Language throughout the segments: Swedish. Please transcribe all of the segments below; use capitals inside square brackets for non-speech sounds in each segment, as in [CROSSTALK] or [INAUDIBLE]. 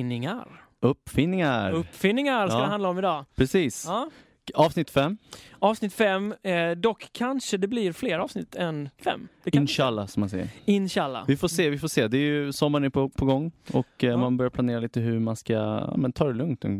Uppfinningar. Uppfinningar. Uppfinningar ska Ja. det handla om idag. Precis. Ja. Avsnitt fem. Avsnitt fem, eh, dock kanske det blir fler avsnitt än fem. Inshallah som man säger. Inshallah. Vi får se, vi får se. Det är ju sommaren är på, på gång och eh, Ja. man börjar planera lite hur man ska ja, men, ta det lugnt eh,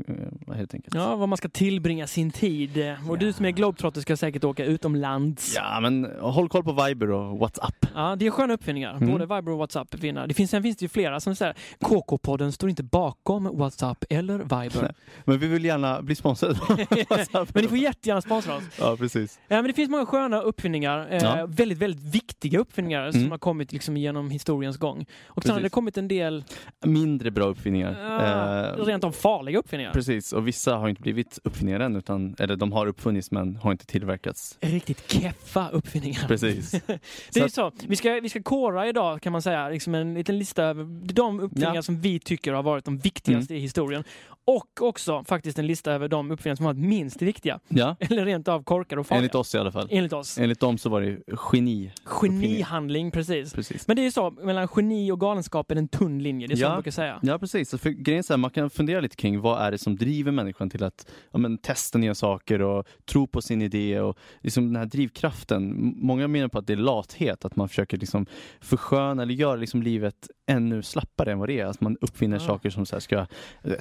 helt enkelt. Ja, var man ska tillbringa sin tid. Eh, Och du som är globetrotter ska säkert åka utomlands. Ja, men håll koll på Viber och WhatsApp. Ja, det är sköna uppfinningar. Mm. Både Viber och WhatsApp uppfinnar. Det finns, sen finns det ju flera som säger KK-podden står inte bakom WhatsApp eller Viber. [LAUGHS] Men vi vill gärna bli sponsrade. [LAUGHS] men ni får jättegärna sponsra oss. Ja, precis. Ja, men det finns många sköna uppfinningar. Eh, Ja. Väldigt, väldigt viktiga uppfinningar som Mm. har kommit liksom genom historiens gång. Och sen har det kommit en del Mindre bra uppfinningar. uh, Eh, rent av farliga uppfinningar. Precis, och vissa har inte blivit uppfinningar än, utan, eller de har uppfunnits men har inte tillverkats. Riktigt keffa uppfinningar. Precis. [LAUGHS] Det är ju Så. Vi ska, vi ska kora idag kan man säga, liksom en liten lista över de uppfinningar Ja. som vi tycker har varit de viktigaste i historien. Och också faktiskt en lista över de uppfinningar som har varit minst viktiga. Ja, Eller rent av korkade och farliga. enligt oss i alla fall. Enligt oss. Enligt dem så var det geni. Genihandling, precis. Precis. Men det är ju så, mellan geni och galenskap är en tunn linje. Det är så Ja. man brukar säga. Ja, precis. Så För grejen är så här, man kan fundera lite kring vad är det som driver människan till att ja, men, testa nya saker och tro på sin idé och liksom den här drivkraften. Många menar på att det är lathet, att man försöker liksom försköna eller göra liksom livet ännu slappare än vad det är. Att man uppfinner Ja. saker som så här ska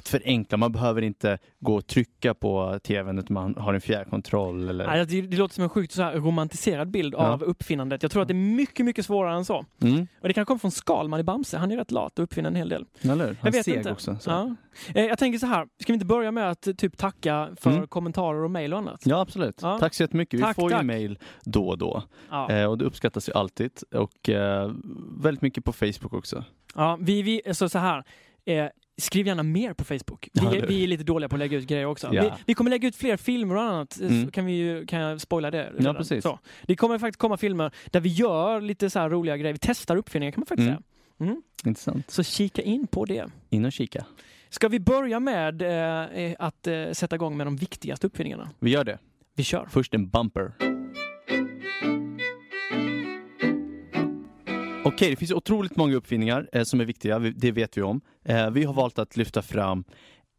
förenkla. Man behöver inte gå och trycka på tvn utan man har en fjärrkontroll. Eller... Nej, det, det låter som en sjukt så här romantiserad bild Ja. av uppfinnandet. Jag tror att det är mycket, mycket svårare än så. Mm, Och det kan komma från Skalman i Bamse. Han är rätt lat och uppfinner en hel del. eller Han vet seg inte. också. Så. Ja. Eh, Jag tänker så här, ska vi inte börja med att typ tacka för Mm. kommentarer och mejl och annat? Ja, absolut. Ja. Tack så jättemycket. Tack, Vi får tack. ju mejl då och då. Ja. Eh, och det uppskattas ju alltid. Och eh, väldigt mycket på Facebook också. Ja, vi, vi, alltså så här. Eh, skriv gärna mer på Facebook. Vi, Ja, vi är lite dåliga på att lägga ut grejer också. Ja. Vi, vi kommer lägga ut fler filmer och annat. Mm. Så kan, vi ju, kan jag spoila det? Ja, precis. Så. Det kommer faktiskt komma filmer där vi gör lite så roliga grejer. Vi testar uppfinningar kan man faktiskt Mm. säga. Mm. Intressant. Så kika in på det. In och kika. Ska vi börja med eh, att eh, sätta igång med de viktigaste uppfinningarna? Vi gör det. Vi kör. Först en bumper. Okej, det finns otroligt många uppfinningar eh, som är viktiga, vi- det vet vi om. Eh, vi har valt att lyfta fram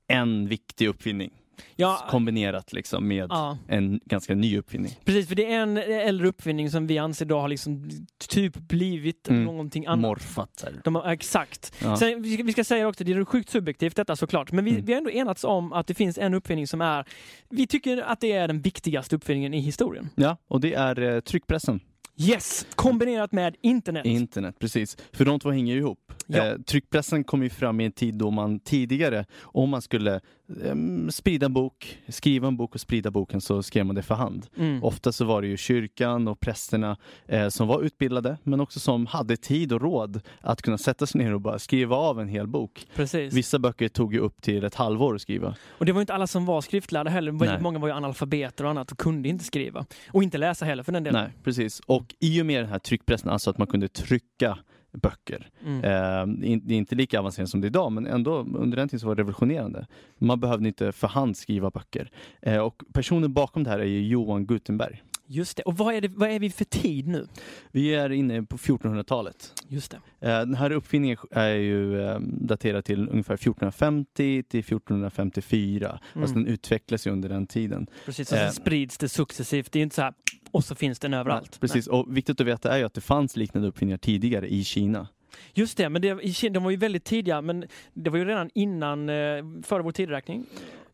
en viktig uppfinning Ja, kombinerat liksom med ja, en ganska ny uppfinning. precis. För det är en äldre uppfinning som vi anser då har liksom typ blivit Mm. någonting annat. Morfat. De har, exakt. Ja. Sen, vi, ska, vi ska säga också, det är sjukt subjektivt detta såklart, men vi, Mm. vi har ändå enats om att det finns en uppfinning som är, vi tycker att det är den viktigaste uppfinningen i historien. ja, och det är eh, tryckpressen. Yes! Kombinerat med internet. Internet, precis. För de två hänger ju ihop. Ja. Eh, tryckpressen kom ju fram i en tid då man tidigare, om man skulle sprida en bok, skriva en bok och sprida boken så skrev man det för hand. Mm. Ofta så var det ju kyrkan och prästerna eh, som var utbildade men också som hade tid och råd att kunna sätta sig ner och bara skriva av en hel bok. Precis. Vissa böcker tog ju upp till ett halvår att skriva. Och det var ju inte alla som var skriftlärda heller. Väldigt Nej. många var ju analfabeter och annat och kunde inte skriva. Och inte läsa heller för den delen. Nej, precis. Och i och med den här tryckpressen, alltså att man kunde trycka böcker. Mm. Eh, det är inte lika avancerat som det är idag, men ändå under den tiden så var det revolutionerande. Man behövde inte för hand skriva böcker. Eh, och personen bakom det här är ju Johan Gutenberg. Just det. Och vad är, det, vad är vi för tid nu? Vi är inne på 1400-talet. Just det. Eh, Den här uppfinningen är ju eh, daterad till ungefär 1450 till 1454. Mm. Alltså den utvecklas ju under den tiden. Precis. Och så Eh. sprids det successivt. Det är inte så här, och så finns den överallt. Precis, och viktigt att veta är ju att det fanns liknande uppfinningar tidigare i Kina. Nej. Just det, men det, i Kina- de var ju väldigt tidiga, men det var ju redan innan, eh, före vår tideräkning.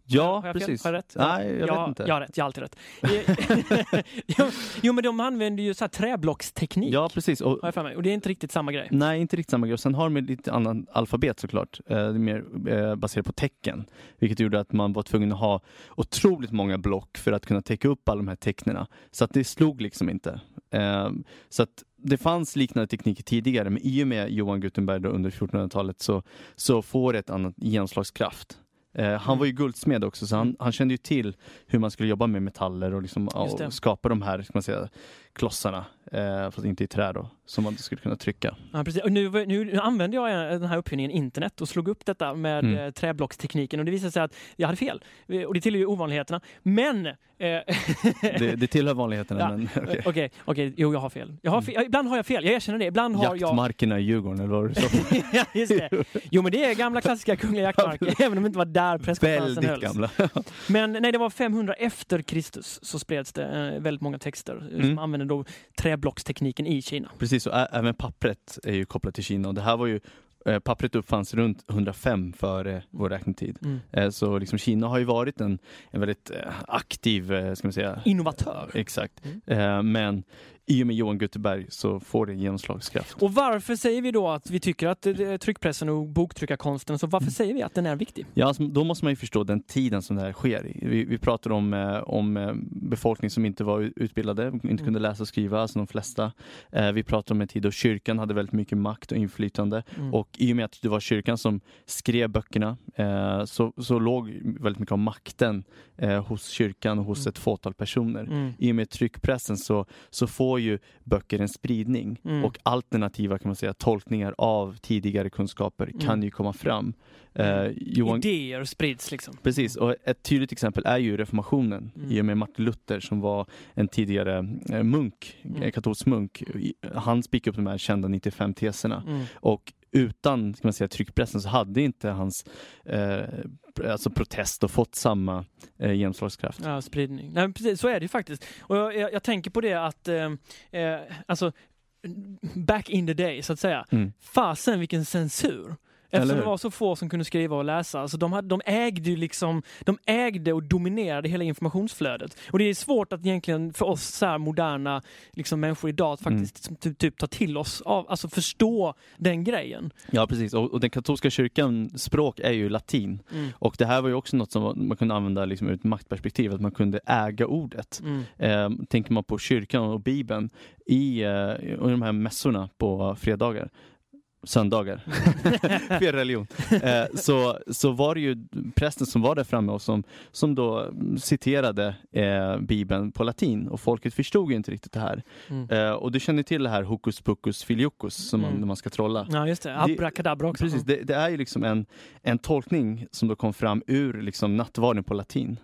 Ja, har jag fel? precis. Har jag rätt? Nej, jag ja, vet inte. Jag har rätt, jag har alltid rätt. [LAUGHS] jo, jo, men de använder ju så här träblocksteknik, Ja, precis. Och, har jag för mig. Och det är inte riktigt samma grej. nej, inte riktigt samma grej. Och sen har de lite annan alfabet såklart. Eh, Det är mer eh, baserat på tecken. Vilket gjorde att man var tvungen att ha otroligt många block för att kunna täcka upp alla de här tecknena. Så att det slog liksom inte. Eh, Så att det fanns liknande tekniker tidigare, men i och med Johan Gutenberg under 1400-talet så, så får det ett annat genomslagskraft. Eh, han Mm. var ju guldsmed också så han, han kände ju till hur man skulle jobba med metaller och, liksom, och skapa de här ska man säga, klossarna, eh, fast inte i trä då, som man skulle kunna trycka. Ja, precis. Och nu, nu, nu använde jag den här uppfinningen internet och slog upp detta med Mm. mm. träblockstekniken och det visade sig att jag hade fel. Eh, Och det tillhör ju ovanligheterna. Men... eh, [LAUGHS] Det, det tillhör vanligheterna Ja, men okej. Okej, okej, jo jag har fel. Jag har fel. Ibland har jag fel, jag erkänner det. Ibland har jag... Jaktmarkerna i Djurgården eller vad [LAUGHS] ja, just det. Jo men det är gamla klassiska kungliga jaktmarker, [LAUGHS] även om det inte var där presskonferensen Väldigt hölls. gamla. Men nej, det var 500 efter Kristus så spreds det eh, väldigt många texter eh, som Mm. Använde då träblockstekniken i Kina. Precis, och även pappret är ju kopplat till Kina och det här var ju eh, Pappret uppfanns runt 105 före vår räkningstid. Mm. Eh, Så liksom Kina har ju varit en, en väldigt eh, aktiv, ska man säga, Innovatör. Exakt. Mm. Men i och med Johan Gutenberg så får det genomslagskraft. Och varför säger vi då att vi tycker att eh, tryckpressen och boktryckarkonsten, så Mm. varför säger vi att den är viktig? Ja, alltså, då måste man ju förstå den tiden som det här sker i. Vi, vi pratar om, eh, om eh, befolkning som inte var utbildade, inte Mm. kunde läsa och skriva, alltså de flesta. Eh, vi pratar om en tid då kyrkan hade väldigt mycket makt och inflytande. Mm. Och i och med att det var kyrkan som skrev böckerna eh, så, så låg väldigt mycket av makten eh, hos kyrkan och hos Mm. ett fåtal personer. Mm. I och med tryckpressen så, så får ju böcker en spridning Mm. och alternativa kan man säga, tolkningar av tidigare kunskaper kan Mm. ju komma fram. Eh, Johan, Idéer sprids liksom. Precis, och ett tydligt exempel är ju reformationen Mm. i och med Martin Luther som var en tidigare eh, munk, Mm. mm. katolsk munk. Han spikade upp de här kända 95 teserna Mm. och utan ska man säga, tryckpressen så hade inte hans eh, alltså protest då fått samma eh, genomslagskraft. Ja, spridning. Nej, precis, så är det ju faktiskt. Och jag, jag, jag tänker på det att, eh, eh, alltså, back in the day så att säga. Mm. Fasen vilken censur. Eftersom det var så få som kunde skriva och läsa. Alltså de, hade, de ägde ju liksom, de ägde och dominerade hela informationsflödet. Och det är svårt att egentligen för oss så moderna liksom, människor idag att Mm. faktiskt typ, typ ta till oss av, alltså förstå den grejen. Ja precis, och, och den katolska kyrkan språk är ju latin. Mm. Och det här var ju också något som man kunde använda liksom ur ett maktperspektiv, att man kunde äga ordet. Mm. Eh, tänker man på kyrkan och bibeln i, eh, i de här mässorna på fredagar, söndagar, [LAUGHS] fel religion, eh, så, så var det ju prästen som var där framme och som, som då citerade eh, bibeln på latin och folket förstod ju inte riktigt det här. Mm. Eh, och du känner till det här hokus pokus filiokus som man, Mm. när man ska trolla. Ja, just det. Abrakadabra också. Precis, det, det är ju liksom en, en tolkning som då kom fram ur liksom nattvarden på latin.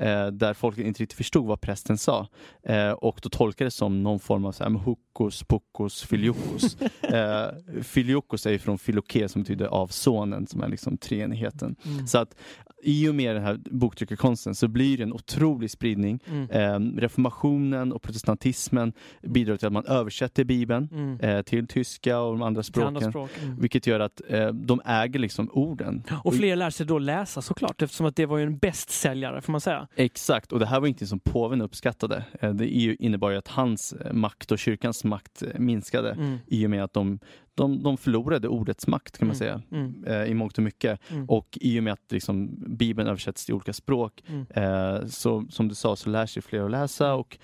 Eh, där folk inte riktigt förstod vad prästen sa. Eh, och då tolkades det som någon form av så här, hokus pokus filiokus. [LAUGHS] filiokus är ju från filoke som betyder av sonen, som är liksom treenigheten. Mm. Så att i och med den här boktryckarkonsten så blir det en otrolig spridning. Mm. Eh, reformationen och protestantismen bidrar till att man översätter bibeln Mm. eh, till tyska och de andra språken. andra språk. Mm. Vilket gör att eh, de äger liksom orden. Och fler lär sig då läsa såklart eftersom att det var ju en bästsäljare får man säga. Exakt, och det här var inte som påven uppskattade. Eh, Det innebar ju att hans eh, makt och kyrkans makt eh, minskade Mm. i och med att de, de, de förlorade ordets makt kan man Mm. säga. Mm. eh, I mångt och mycket. Mm. Och i och med att liksom, Bibeln översätts till olika språk Mm. eh, så som du sa så lär sig fler att läsa och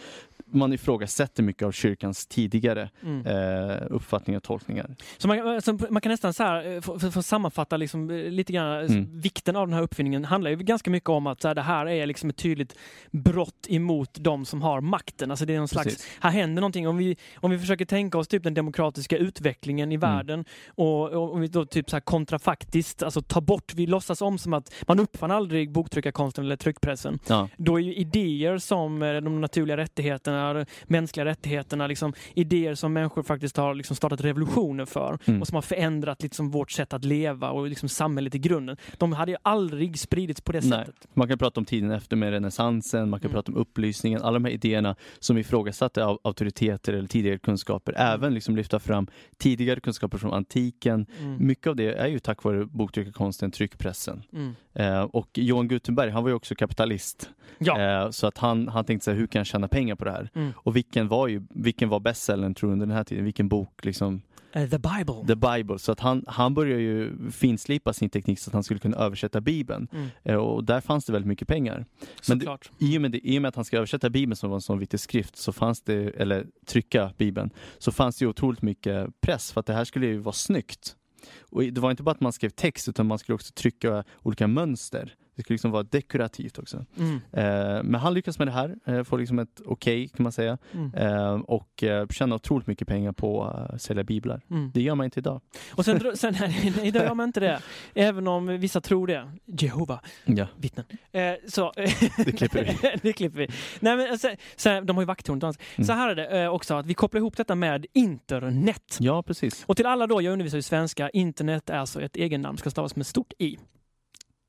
man ifrågasätter mycket av kyrkans tidigare Mm. eh, uppfattningar och tolkningar. Så man, alltså, man kan nästan så här, eh, för, för, för att sammanfatta liksom, eh, lite grann eh, Mm. vikten av den här uppfinningen handlar ju ganska mycket om att så här, det här är liksom ett tydligt brott emot de som har makten. Alltså det är någon slags, Precis. här händer någonting. Om vi, om vi försöker tänka oss typ den demokratiska utvecklingen i Mm. Världen och, och om vi då typ så här kontrafaktiskt, alltså ta bort, vi låtsas om som att man uppfann aldrig boktryckarkonsten eller tryckpressen. Ja, Då är ju idéer som eh, de naturliga rättigheterna, mänskliga rättigheterna, liksom, idéer som människor faktiskt har liksom startat revolutioner för Mm. och som har förändrat liksom vårt sätt att leva och liksom samhället i grunden. De hade ju aldrig spridits på det Nej. sättet. Man kan prata om tiden efter med renässansen, man kan Mm. prata om upplysningen, alla de här idéerna som ifrågasatte av auktoriteter eller tidigare kunskaper. Även liksom lyfta fram tidigare kunskaper från antiken. Mm. Mycket av det är ju tack vare boktryckarkonsten, tryckpressen. Mm. Eh, och Johan Gutenberg, han var ju också kapitalist. Ja. Eh, så att han, han tänkte sig hur kan jag tjäna pengar på det här? Mm. Och vilken var ju, vilken var bästsellern tror du under den här tiden? Vilken bok liksom? Eh, The Bible. The Bible. Så att han, han började ju finslipa sin teknik så att han skulle kunna översätta Bibeln. Mm. Eh, och där fanns det väldigt mycket pengar. Men det-. I och, med det, I och med att han ska översätta Bibeln som var en sån viktig skrift, så fanns det, eller trycka Bibeln, så fanns det ju otroligt mycket press för att det här skulle ju vara snyggt. Och det var inte bara att man skrev text utan man skulle också trycka olika mönster. Det ska liksom vara dekorativt också. Mm. Eh, men han lyckas med det här, eh, får liksom ett okej kan man säga. Mm. Eh, och eh, tjänar otroligt mycket pengar på att sälja biblar. Mm. Det gör man inte idag. Och sen, [LAUGHS] sen nej, det gör man inte det. Även om vissa tror det. Jehova, Ja, vittnen. Eh, så, [LAUGHS] det klipper vi. [LAUGHS] det klipper vi. Nej, men, alltså, så, här, de har ju vakttornet. Mm. Så här är det eh, också, att vi kopplar ihop detta med internet. Ja, precis. Och till alla då, jag undervisar i svenska, internet är alltså ett egennamn, ska stavas med stort i.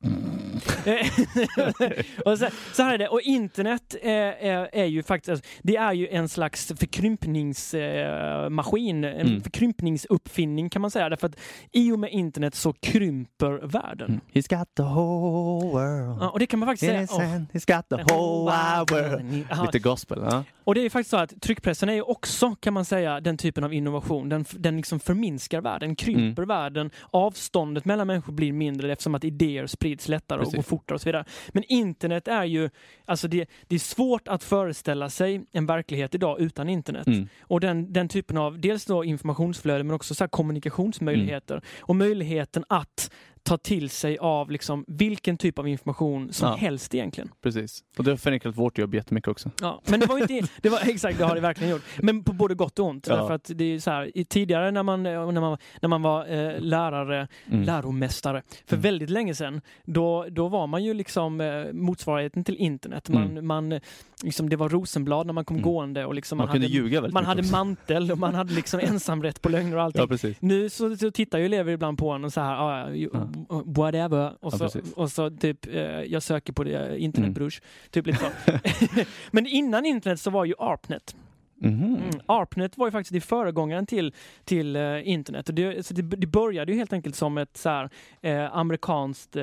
[LAUGHS] och så, så här är det, och internet eh, är, är ju faktiskt, alltså, det är ju en slags förkrympningsmaskin, en Mm. förkrympningsuppfinning kan man säga, därför att i och med internet så krymper världen. Mm. He's got the whole world. Ja, och det kan man faktiskt säga. Yes, åh, and he's got the whole world. Ja, Lite gospel, ja. och det är faktiskt så att tryckpressen är ju också, kan man säga, den typen av innovation. Den, den liksom förminskar världen, krymper världen. Avståndet mellan människor blir mindre eftersom att idéer sprids lättare och går fortare och så vidare. Men internet är ju, alltså det, det är svårt att föreställa sig en verklighet idag utan internet. Mm. Och den, den typen av, dels då informationsflöde men också så här kommunikationsmöjligheter. Mm. Och möjligheten att ta till sig av liksom vilken typ av information som Ja. helst egentligen. Precis. Och det har förenklat vårt jobb jättemycket också. Ja, men det var inte, [LAUGHS] det var, exakt det har det verkligen gjort. Men på både gott och ont. Ja. Därför att det är så här, tidigare när man, när man, när man var eh, lärare, Mm. läromästare, för Mm. väldigt länge sedan, då, då var man ju liksom eh, motsvarigheten till internet. Man, Mm. man, eh, liksom, det var rosenblad när man kom Mm. gående och liksom Man, man, kunde hade, ljuga väldigt man hade också. mantel och man hade liksom [LAUGHS] ensamrätt på lögner och allting. Ja, precis. Nu så, så tittar ju elever ibland på en och så här, ah, Ja. Whatever. Och Ja, så, precis. och så typ, eh, jag söker på det, Mm. internetbrush. Typ lite så. [LAUGHS] Men innan internet så var ju ARPNet. Mhm. Mm. ARPNet var ju faktiskt det föregångaren till, till eh, internet. Och det, så det, det började ju helt enkelt som ett så här, eh, amerikanskt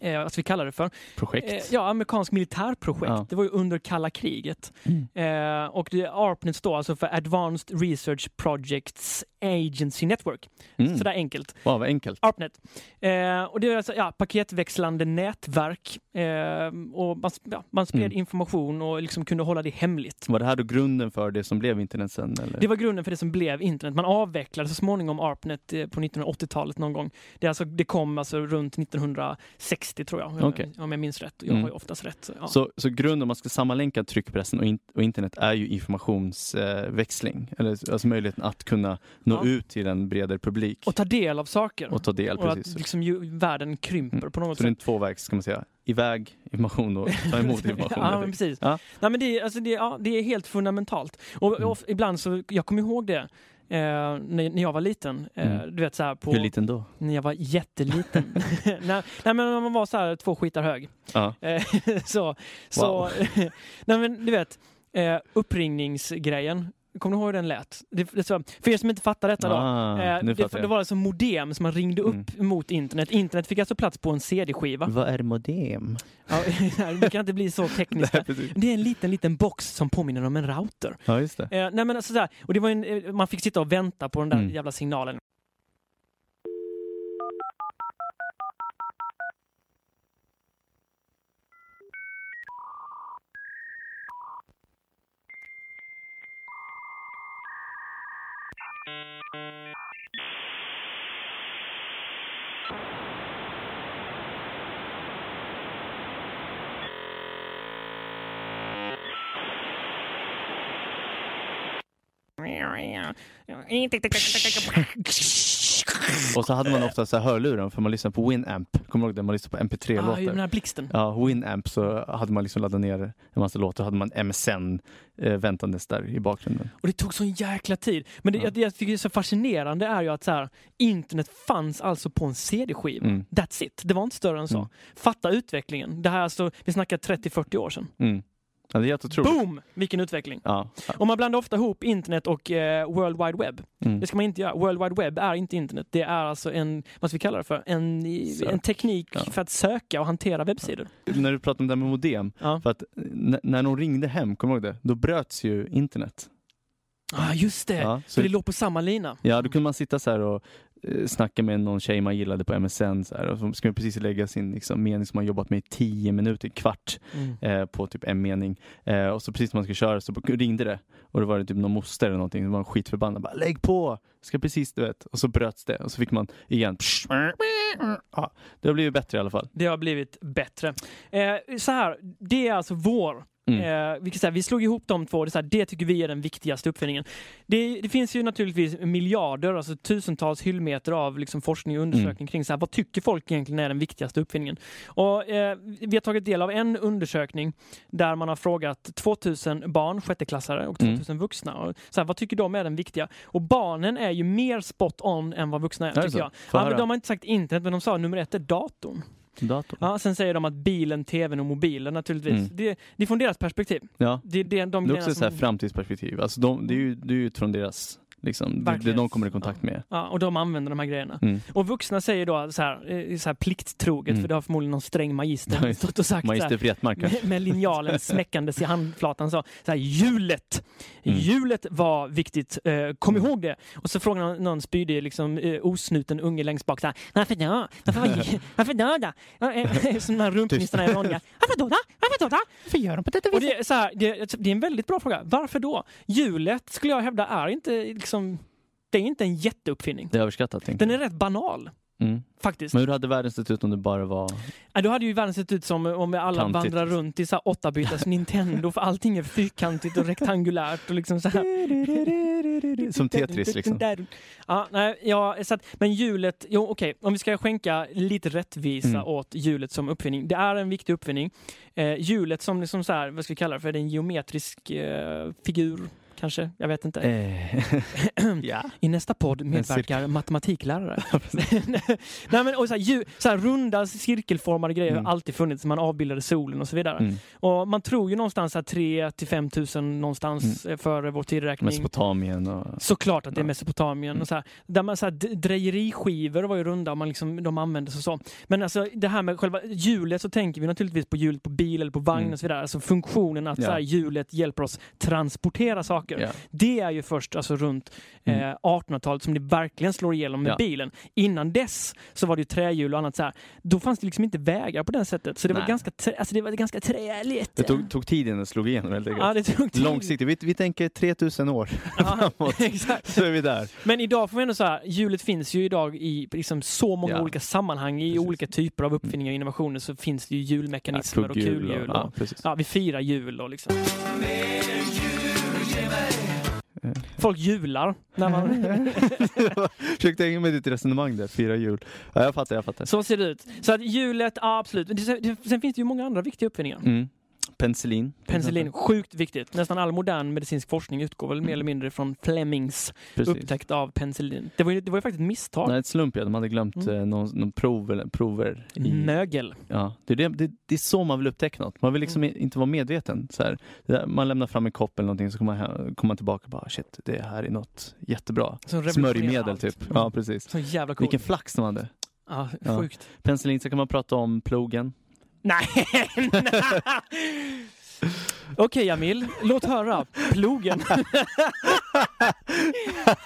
eh, vad ska vi kalla det för? Projekt. Eh, ja, amerikansk militärprojekt. Ja. Det var ju under kalla kriget. Mm. Eh, och det, ARPNet står alltså för Advanced Research Projects Agency Network. Mm. Sådär enkelt. Wow, vad enkelt. ARPNet. Eh, och det är alltså ja, paketväxlande nätverk. Eh, och man, ja, man spred Mm. information och liksom kunde hålla det hemligt. Var det här då grunden för det som blev internet sen? Eller? Det var grunden för det som blev internet. Man avvecklade så småningom ARPNet eh, på 1980-talet någon gång. Det, alltså, det kom alltså runt 1960 tror jag, Okej. om jag minns rätt. Jag Mm. har ju oftast rätt. så, Ja. Så, så grunden om man ska sammanlänka tryckpressen och, in, och internet är ju informationsväxling. eller alltså möjligheten att kunna nå Ja. ut till en bredare publik och ta del av saker. och ta del. och Precis. att liksom, ju, världen krymper Mm. på något Så det är sätt. en tvåvägs, ska man säga. Iväg information och ta emot [LAUGHS] information. ja, precis. Ja. Nej, men det, är, alltså det, ja, det är helt fundamentalt. Och, Mm. och ibland så, jag kommer ihåg det eh, när, när jag var liten. Eh, Mm. Du vet så här på... Hur liten då? När jag var jätteliten. [LAUGHS] [LAUGHS] nej, nej men man var så här två skitar hög. Eh, [LAUGHS] så, så, nej men du vet, eh, uppringningsgrejen. Kommer du ihåg hur den lät? Det, det, för er som inte fattar detta då. Ah, eh, det, det var alltså modem som man ringde upp mot internet. Internet fick alltså plats på en CD-skiva. Vad är modem? Ja, [LAUGHS] vi kan inte bli så tekniska. [LAUGHS] Nej. Det är en liten, liten box som påminner om en router. Ja, just det. Eh, nej men alltså sådär, och det var en, eh, man fick sitta och vänta på den där Mm. jävla signalen. Shh. [LAUGHS] [LAUGHS] Och så hade man ofta så här hörlurar för man lyssnade på Winamp. Kommer du ihåg det? Man lyssnade på Ah, den MP3-låtar. här blixten. Ja, Winamp så hade man liksom laddat ner en massa låtar. hade man MSN eh, väntandes där i bakgrunden. Och det tog sån jäkla tid. Men det Ja. jag, jag tycker är så fascinerande är ju att så här, internet fanns alltså på en CD-skiva. Mm. That's it. Det var inte större än så. Mm. Fatta utvecklingen. Det här är alltså, vi snackar 30-40 år sedan. Mm. Ja, det är helt otroligt. Boom! Vilken utveckling. Ja. Och man blandar ofta ihop internet och eh, World Wide Web. Mm. Det ska man inte göra. World Wide Web är inte internet. Det är alltså en, vad ska vi kalla det för? En, Sök. en teknik Ja. för att söka och hantera webbsidor. När du pratar om det här med modem. Ja, För att när de ringde hem, kommer du ihåg det? Då bröts ju internet. ah, just det. Ja, För så, det låg på samma lina. ja, då kunde man sitta så här och eh, snacka med någon tjej man gillade på MSN så här, och så ska man precis lägga sin liksom, mening som man jobbat med i tio minuter, kvart Mm. eh, på typ en mening. Eh, och så precis när man ska köra så ringde det och då var det typ någon moster eller någonting som var skitförbannad. Bara, Lägg på! Ska precis, du vet. Och så bröts det och så fick man igen. Ja, det har blivit bättre i alla fall. Det har blivit bättre. Eh, så här, det är alltså vår Mm. Eh, vi, kan säga, vi slog ihop de två, det, så här, det tycker vi är den viktigaste uppfinningen. Det, det finns ju naturligtvis miljarder, alltså tusentals hyllmeter av liksom, forskning och undersökning Mm. kring så här, vad tycker folk egentligen är den viktigaste uppfinningen. Och, eh, vi har tagit del av en undersökning där man har frågat 2000 barn, sjätteklassare och Mm. 2000 vuxna. Och, så här, vad tycker de är den viktiga? Och barnen är ju mer spot on än vad vuxna är, Är tycker så? jag. Ja, men de har inte sagt internet, men de sa nummer ett är datorn. Datorn. Ja, sen säger de att bilen, tvn och mobilen naturligtvis. Mm. Det, det är från deras perspektiv. Ja. Det, det, de Det är också så här som- framtidsperspektiv. Alltså de, det är ju, det är ju från deras, liksom, det, de kommer i kontakt med. Ja, och de använder de här grejerna. Mm. Och vuxna säger då så här, eh, så här plikttroget, Mm. för det har förmodligen någon sträng magister Ja, stått och sagt så Magister kanske. med, med linjalen smäckandes i handflatan så, så här, hjulet. Mm. Hjulet var viktigt, eh, kom ihåg det. Och så frågar någon, någon spydig, liksom, eh, osnuten unge längst bak så här, varför då? Varför, var- [LAUGHS] varför då? då? Som de här rumpnissarna är vanliga. Varför då? då? Varför då? då? Varför gör de på detta Och det, är så här, det, det är en väldigt bra fråga. Varför då? Hjulet skulle jag hävda är inte liksom, det är inte en jätteuppfinning. Det är överskattat. Den är rätt banal Mm. faktiskt. Men hur hade världen sett ut om det bara var... Ja, då hade ju världen sett ut som om alla Kantigt. vandrar runt i så åtta bitars [LAUGHS] Nintendo för allting är fyrkantigt och rektangulärt och liksom så här. [LAUGHS] Som Tetris liksom. Ja, nej, ja, så att, men hjulet, jo okej, om vi ska skänka lite rättvisa Mm. åt hjulet som uppfinning. Det är en viktig uppfinning. Eh, hjulet som liksom så här, vad ska vi kalla det för, det är en geometrisk eh, figur kanske, jag vet inte. Eh. [CLEARS THROAT] ja. I nästa podd medverkar matematiklärare. [LAUGHS] Nej, men, och så här, ju, så här, runda cirkelformade grejer Mm. har alltid funnits. Man avbildade solen och så vidare. Mm. Och man tror ju någonstans att 3 till 5 tusen någonstans mm. före vår tidräkning. Mesopotamien och... Såklart att det är. Mesopotamien. Mm. Och så här, där man, så här, drejeriskivor var ju runda och man liksom, de användes och så. Men alltså det här med själva hjulet så tänker vi naturligtvis på hjulet på bil eller på vagn Mm. och så vidare. Alltså funktionen att Ja. hjulet hjälper oss transportera saker. Ja. Det är ju först alltså runt Mm. eh, 1800-talet som det verkligen slår igenom med Ja. bilen. Innan dess så var det ju trähjul och annat så här. Då fanns det liksom inte vägar på det sättet. Så det var Nej. ganska, trä, alltså det var ganska träligt. Det tog, tog tid innan det slog igenom helt enkelt. ja, det tog tid. Långsiktigt, vi, vi tänker 3000 år Ja, [LAUGHS] framåt. [LAUGHS] exakt. Så är vi där. Men idag får vi ändå så här, hjulet finns ju idag i liksom så många Ja. olika sammanhang, i Precis. olika typer av uppfinningar och innovationer så finns det ju hjulmekanismer och kugghjul kulhjul. Och, Ja, precis. ja, vi firar jul och liksom. Eh. Folk jular när man... [LAUGHS] Försökte hänga med ditt resonemang där, fyra hjul. Ja, jag fattar, jag fattar. Så ser det ut. Så att hjulet, ja, absolut. Men det- det- Sen finns det ju många andra viktiga uppfinningar. Mm. Penicillin. Penicillin, sjukt viktigt. Nästan all modern medicinsk forskning utgår väl mer eller mindre från Flemings Precis. upptäckt av penicillin. Det var ju, det var ju faktiskt ett misstag. Nej, ett slump ja. De hade glömt Mm. eh, någon, någon prov eller prover. I, Mögel. ja, det, är det, det, det är så man vill upptäcka något. Man vill liksom Mm. inte vara medveten. Så här. Man lämnar fram en kopp eller någonting så kommer man, hem- kommer man tillbaka och bara shit, det här är något jättebra. Smörjmedel allt. typ. Ja, precis. Så jävla coolt. Vilken flax de hade. Ja, Ja. sjukt. Penicillin, så kan man prata om plogen. Nej! Okej Jamil, låt höra. Plogen.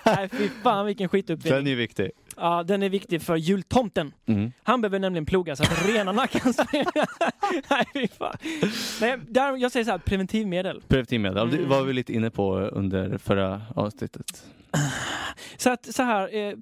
Nej fy fan vilken Den skituppfinning. är viktig. Ja, den är viktig för jultomten. Mm. Han behöver nämligen ploga så att renarna kan springa. [LAUGHS] Nej fy fan. Nej, där, jag säger så här, preventivmedel. Preventivmedel, det Mm. var vi lite inne på under förra avsnittet. Så att så här, eh,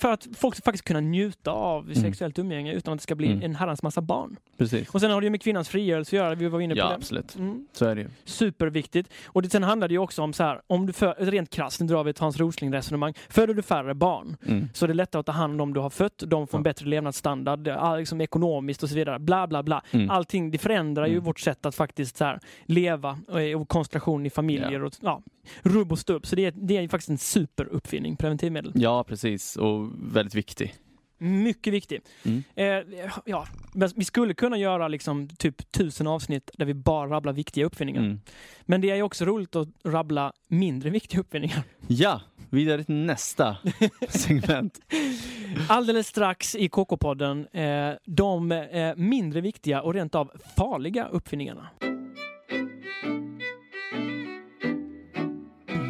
för att folk faktiskt kunna njuta av Mm. sexuellt umgänge utan att det ska bli Mm. en herrans massa barn. Precis. Och sen har det ju med kvinnans frigörelse att göra, vi var inne på Ja, det. absolut. Mm. Så är det ju. Superviktigt. Och det, sen handlar det ju också om så här, om du för, rent krasst, nu drar vi ett Hans Rosling-resonemang. Föder du färre barn Mm. så är det lättare att ta hand om du har fött, de får en bättre levnadsstandard, liksom ekonomiskt och så vidare. Bla, bla, bla. Mm. Allting, det förändrar ju Mm. vårt sätt att faktiskt så här, leva och, och konstellation i familjer och ja, rubb och stubb. Så det är, det är faktiskt en superuppfinning, preventivmedel. Ja, precis. Och väldigt viktig. Mycket viktig. Mm. Eh, ja, men vi skulle kunna göra liksom typ tusen avsnitt där vi bara rabblar viktiga uppfinningar. Mm. Men det är ju också roligt att rabbla mindre viktiga uppfinningar. Ja, vidare till nästa [LAUGHS] segment. Alldeles strax i KK-podden, eh, de eh, mindre viktiga och rent av farliga uppfinningarna.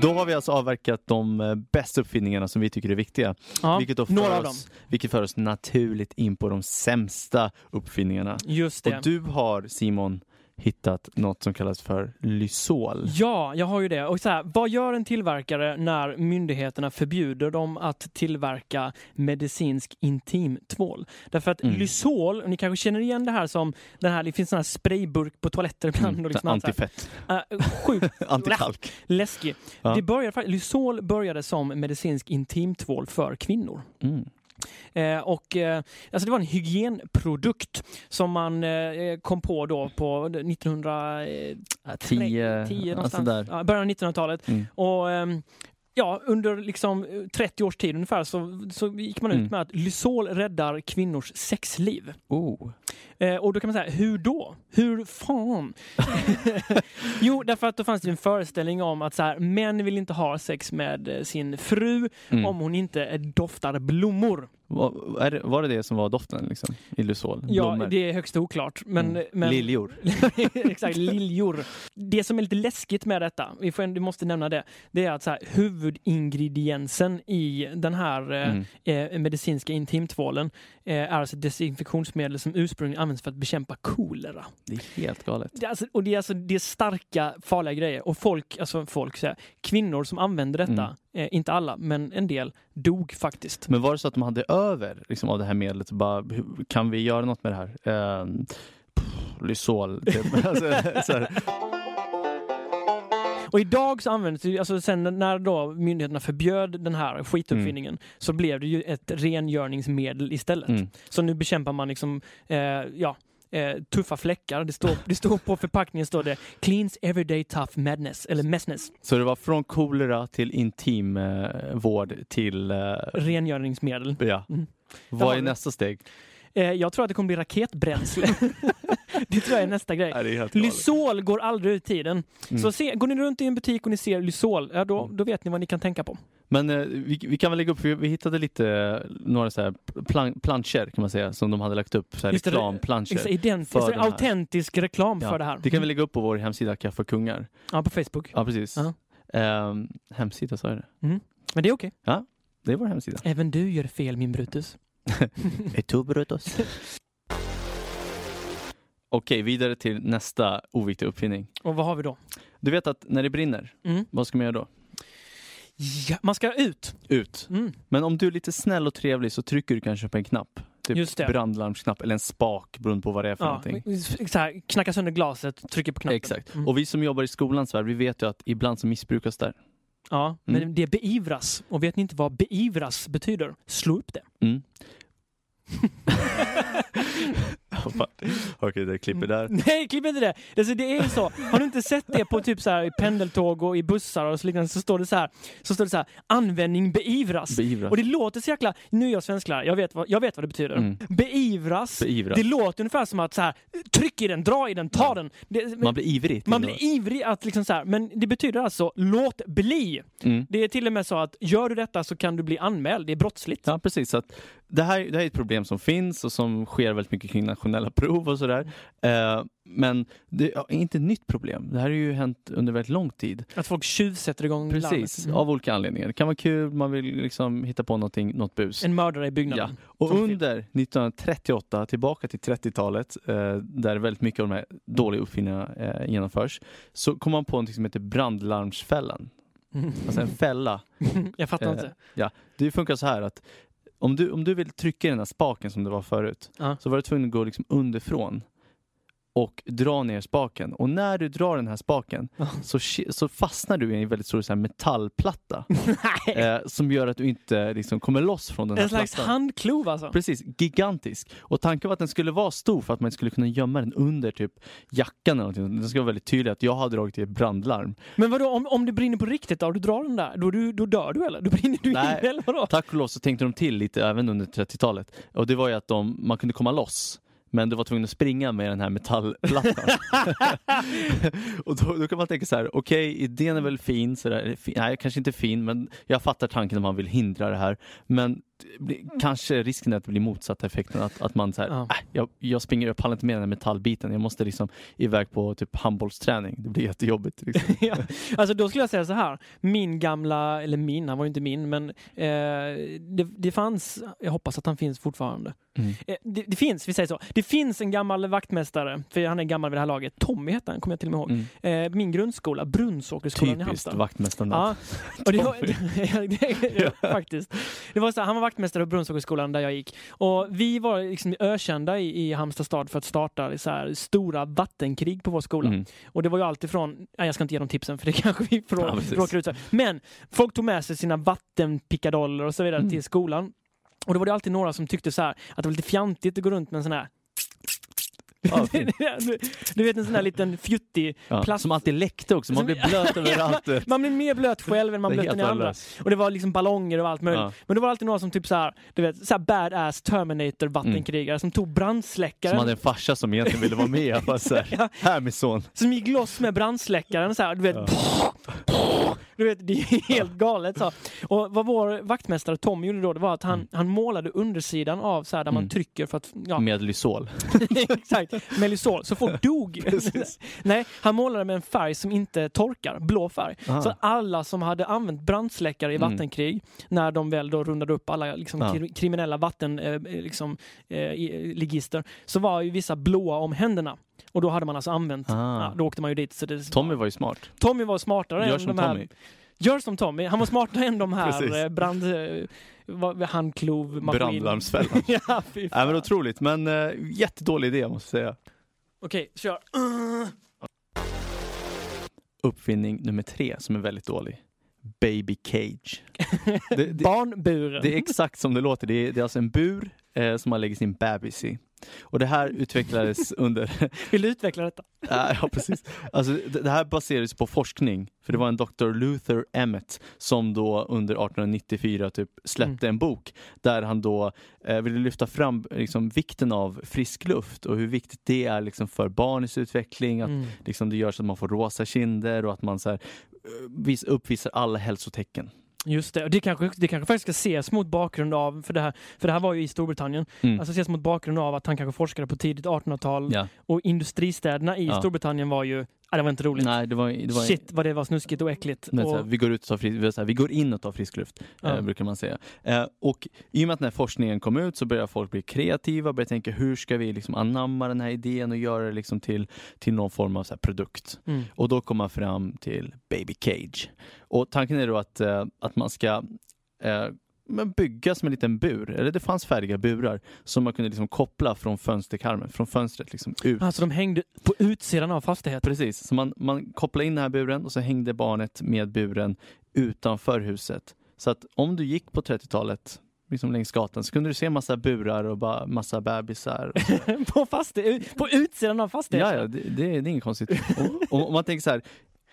Då har vi alltså avverkat de eh, bästa uppfinningarna som vi tycker är viktiga. Ja, vilket, då några av dem. oss, vilket för oss naturligt in på de sämsta uppfinningarna. Just det. Och du har Simon hittat något som kallas för Lysol. Ja, jag har ju det. Och så här, vad gör en tillverkare när myndigheterna förbjuder dem att tillverka medicinsk intimtvål? Därför att Mm. Lysol, och ni kanske känner igen det här som den här, det finns sån här sprayburk på toaletter ibland. Och liksom här. Antifett, Äh, sjukt [LAUGHS] antikalk. läskig. Ja. Det började, Lysol började som medicinsk intimtvål för kvinnor. Mm. Eh, och, eh, alltså det var en hygienprodukt som man eh, kom på då på 1910 Tio, tio alltså. Ja, början av 1900-talet. Mm. Och ehm, ja, under liksom eh, 30 års tid ungefär så, så gick man ut Mm. med att Lysol räddar kvinnors sexliv. Oh. Eh, och då kan man säga, hur då? Hur fan? [LAUGHS] jo, därför att då fanns det en föreställning om att så här, män vill inte ha sex med eh, sin fru Mm. om hon inte eh, doftar blommor. Var, det, var det det som var doften liksom, i Lysol? Ja, Blommor? det är högst oklart. Men, Mm. men, Liljor? [LAUGHS] Exakt, liljor. Det som är lite läskigt med detta, vi, får, vi måste nämna det, det är att så här, huvudingrediensen i den här eh, Mm. eh, medicinska intimtvålen eh, är alltså ett desinfektionsmedel som ursprungligen används för att bekämpa kolera. Det är helt galet. Det är alltså, och det är alltså det är starka, farliga grejer. Och folk, alltså folk, så här, kvinnor som använder detta, Mm. Eh, inte alla, men en del, dog faktiskt. Men var det så att de hade över liksom, av det här medlet? Bara, kan vi göra något med det här? Uh, Lysol. Typ. [LAUGHS] alltså, så här. Och idag så används det, alltså sen när då myndigheterna förbjöd den här skituppfinningen så blev det ju ett rengöringsmedel istället. Mm. Så nu bekämpar man liksom, eh, ja, eh, tuffa fläckar. Det står, det står på förpackningen står det Cleans everyday tough madness, eller messness, Så det var från kolera till intim eh, vård till... Eh, rengöringsmedel. ja. Mm. Vad är nästa steg? Eh, jag tror att det kommer bli raketbränsle. [LAUGHS] det tror jag är nästa grej. Nej. Lysol går aldrig ut tiden. Mm. Så se, går ni runt i en butik och ni ser Lysol, ja, då, då vet ni vad ni kan tänka på. Men eh, vi, vi kan väl lägga upp, för vi hittade lite, eh, några så här plan, planscher kan man säga, som de hade lagt upp, så här det, reklamplanscher. Exakt, ident- för alltså, autentisk reklam Ja, för det här. Det kan vi lägga upp på vår hemsida Kaffe och kungar. Ja, på Facebook. Ja, precis. Ja. Ehm, hemsida, sa jag det? Men det är okej. Det är vår hemsida. Även du gör fel min Brutus. [LAUGHS] Etubrutus. Okej, vidare till nästa oviktiga uppfinning. Och vad har vi då? Du vet att när det brinner, Mm. vad ska man göra då? Ja, man ska ut. Ut. Mm. Men om du är lite snäll och trevlig så trycker du kanske på en knapp. Typ Just det. brandlarmsknapp eller en spak beroende på vad det är för Ja, någonting. så här, knacka sönder glaset, trycker på knappen. Exakt. Mm. Och vi som jobbar i skolans värld, vi vet ju att ibland så missbrukas där. Ja, men Mm. det beivras. Och vet ni inte vad beivras betyder? Slå upp det. [LAUGHS] [LAUGHS] Mm. [LAUGHS] Okej, det klipper där. Nej, klipp inte det! Alltså, det är ju så. Har du inte sett det på typ så här, i pendeltåg och i bussar och så liknande så står det så här, så står det så här användning beivras. Beivras. Och det låter så jäkla... Nu är jag svensklärare, jag vet vad, jag vet vad det betyder. Mm. Beivras. Beivras. Det låter ungefär som att så här, tryck i den, dra i den, ta Ja. den. Det, Man blir ivrig. man blir ivrig att liksom så här, men det betyder alltså låt bli. Mm. Det är till och med så att gör du detta så kan du bli anmäld, det är brottsligt. Ja, precis. Så att det, här, det här är ett problem som finns och som sker väldigt mycket kring nationella prov och sådär. Eh, men det är inte ett nytt problem. Det här har ju hänt under väldigt lång tid. Att folk tjuvsätter igång Precis. Mm. av olika anledningar. Det kan vara kul, man vill liksom hitta på någonting, något bus. En mördare i byggnaden. Och Från film. under 1938, tillbaka till 30-talet, eh, där väldigt mycket av de här dåliga uppfinningarna eh, genomförs, så kom man på något som heter brandlarmsfällan. Alltså en fälla. [LAUGHS] jag fattar Eh, inte. Det funkar så här att om du, om du vill trycka i den här spaken som det var förut, Ja. så var du tvungen att gå liksom underifrån och dra ner spaken. Och när du drar den här spaken så, så fastnar du i en väldigt stor så här metallplatta [LAUGHS] eh, som gör att du inte liksom, kommer loss från den här En slags plattan. handklov alltså. Precis, gigantisk. Och tanken var att den skulle vara stor för att man skulle kunna gömma den under typ jackan eller någonting. Den ska vara väldigt tydlig att jag har dragit i ett brandlarm. Men vadå, om, om det brinner på riktigt då? Du drar den där, då, du, då dör du eller? Då brinner du Nej. in eller vadå? Tack och lov så tänkte de till lite även under 30-talet. Och det var ju att de, man kunde komma loss. Men du var tvungen att springa med den här metallplattan. [LAUGHS] och då, då kan man tänka så här, okej, idén är väl fin, så där, fi- nej kanske inte fin, men jag fattar tanken om man vill hindra det här. Men blir- kanske risken är att det blir motsatta effekten. Att, att man säger, Ja. äh, jag, jag springer, jag pallar inte med den här metallbiten. Jag måste liksom iväg på typ handbollsträning. Det blir jättejobbigt. Liksom. [LAUGHS] ja. Alltså då skulle jag säga så här. Min gamla, eller min, han var ju inte min, men eh, det, det fanns, jag hoppas att han finns fortfarande. Mm. Eh, det, det finns, vi säger så. Det finns en gammal vaktmästare, för han är gammal vid det här laget. Tommy hette han, kommer jag till och med ihåg. Mm. Eh, min grundskola, Brunnsåkersskolan i Typiskt Halmstad. vaktmästaren. Ja, och det var, [LAUGHS] Tommy. [LAUGHS] ja, faktiskt. Det var så här, han var vaktmästare på Brunnsåkersskolan där jag gick. Och vi var liksom ökända i, i Halmstad stad för att starta så här stora vattenkrig på vår skola. Mm. Och det var ju alltifrån, nej jag ska inte ge dem tipsen för det [LAUGHS] kanske vi Ja, råkar ut för. Men folk tog med sig sina vattenpickadoller och så vidare Mm. till skolan. Och då var det alltid några som tyckte så här att det var lite fjantigt att gå runt med en sån här Ja, du, du vet en sån här liten fjuttig Ja, plast... Som alltid läckte också. Man Som- blir blöt [LAUGHS] överallt. man, man blir mer blöt själv än man Det är blöt helt den i andra. Och det var liksom ballonger och allt möjligt. Ja. Men det var alltid några som typ så här, du vet, så här badass Terminator vattenkrigare som tog brandsläckaren. Som hade en farsa som egentligen ville vara med. Bara så här, [LAUGHS] Ja. här min son. Som gick loss med brandsläckaren så här, du vet. Du vet, det är helt galet. Så. Och vad vår vaktmästare Tom gjorde då, det var att han, Mm. han målade undersidan av så här, där man Mm. trycker för att, ja, Med Lysol. [LAUGHS] exakt, [LAUGHS] med Lysol. Så folk [LAUGHS] dog. [LAUGHS] Nej, han målade med en färg som inte torkar, blå färg. Aha. Så alla som hade använt brandsläckare i Mm. vattenkrig, när de väl då rundade upp alla liksom, Ja. kri- kriminella vattenligister, eh, liksom, eh, ligister, så var ju vissa blåa om händerna. Och då hade man alltså använt, ja, då åkte man ju dit. Så det, Tommy var ju smart. Tommy var smartare Gör än som de här. Tommy. Gör som Tommy. Han var smartare än de här eh, brand... Handklov, maskin. Brandlarmsfällan. [LAUGHS] ja, fy fan. men otroligt. Men uh, jättedålig idé måste jag säga. Okej, kör. Uppfinning nummer tre som är väldigt dålig. Baby cage. [LAUGHS] Det, det, Barnburen. det är exakt som det låter. Det är, det är alltså en bur eh, som man lägger sin bebis i. Och det här utvecklades [LAUGHS] under [LAUGHS] Vill du utveckla detta? Ja, precis. Alltså, det, här baseras på forskning. För det var en Dr. Luther Emmett som då under 1894 typ släppte en bok där han då eh, ville lyfta fram liksom, vikten av frisk luft och hur viktigt det är liksom, för barnets utveckling. Att Mm. liksom, det gör så att man får rosa kinder och att man så här, eh, vis, uppvisar alla hälsotecken. Just det, och det kanske, det kanske faktiskt ska ses mot bakgrund av, för det här, för det här var ju i Storbritannien, Mm. alltså ses mot bakgrund av att han kanske forskade på tidigt 1800-tal ja. och industristäderna i Ja. Storbritannien var ju, ja, det var inte roligt. Nej, det var, det var Shit vad det var snuskigt och äckligt. Men, och, här, vi, går ut och tar frisk, så här, vi går in och tar frisk luft, Ja. eh, brukar man säga. Eh, och i och med att den här forskningen kom ut så börjar folk bli kreativa, börjar tänka hur ska vi liksom anamma den här idén och göra det liksom till, till någon form av så här produkt. mm. Och då kom man fram till Baby Cage. Och tanken är då att, eh, att man ska eh, men bygga som en liten bur, eller det fanns färdiga burar som man kunde liksom koppla från fönsterkarmen, från fönstret liksom ut. Alltså de hängde på utsidan av fastigheten. Precis, så man, man kopplade in den här buren och så hängde barnet med buren utanför huset. Så att om du gick på 30-talet liksom längs gatan så kunde du se massa burar och bara massa bebisar. [LAUGHS] på, fastighet, på utsidan av fastigheten. ja, ja, det, det, är- det är inget konstigt. Om man tänker så här,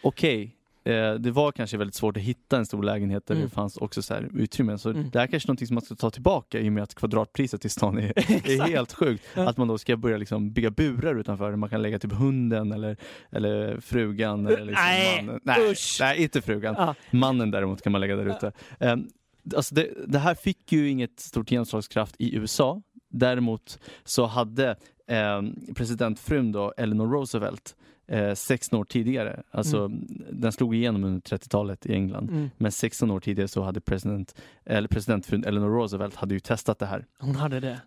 okej, eh, det var kanske väldigt svårt att hitta en stor lägenhet där Mm. det fanns också så här utrymmen. Så Mm. det här är kanske är någonting som man ska ta tillbaka i och med att kvadratpriset i stan är, [LAUGHS] är helt sjukt. Ja. Att man då ska börja liksom bygga burar utanför där man kan lägga typ hunden eller, eller frugan. Eller liksom Nej, mannen. Nej, usch. nej, inte frugan. Ja. Mannen däremot kan man lägga där ute. Um, alltså det, det här fick ju inget stort genomslagskraft i USA. Däremot så hade um, presidentfrun då, Eleanor Roosevelt, eh, 16 år tidigare, alltså den slog igenom under 30-talet i England. Mm. Men 16 år tidigare så hade president, eller presidentfrun Eleanor Roosevelt hade ju testat det här. Hon hade det.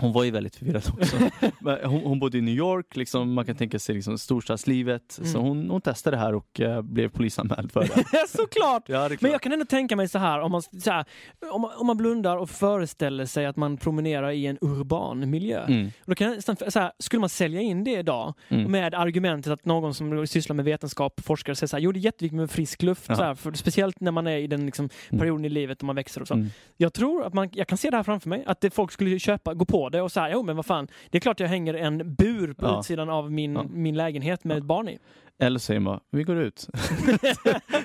Hon var ju väldigt förvirrad också. [LAUGHS] Hon, hon bodde i New York, liksom, man kan tänka sig liksom, storstadslivet. Så Mm. hon, hon testade det här och eh, blev polisanmäld för det. [LAUGHS] Såklart! Ja, det Men jag kan ändå tänka mig så här, om man, så här, om om man blundar och föreställer sig att man promenerar i en urban miljö. Mm, Då kan så här, skulle man sälja in det idag mm. med argumentet att någon som sysslar med vetenskap, forskare, säger så här, jo det är jätteviktigt med frisk luft, Ja. så här, för, speciellt när man är i den liksom, Mm. perioden i livet då man växer och så. Mm. Jag tror att man, jag kan se det här framför mig, att det, folk skulle köpa, gå på det och säga, jo men vad fan, det är klart jag hänger en bur på Ja. utsidan av min, Ja. min lägenhet med ett barn i. Eller säger man, vi går ut.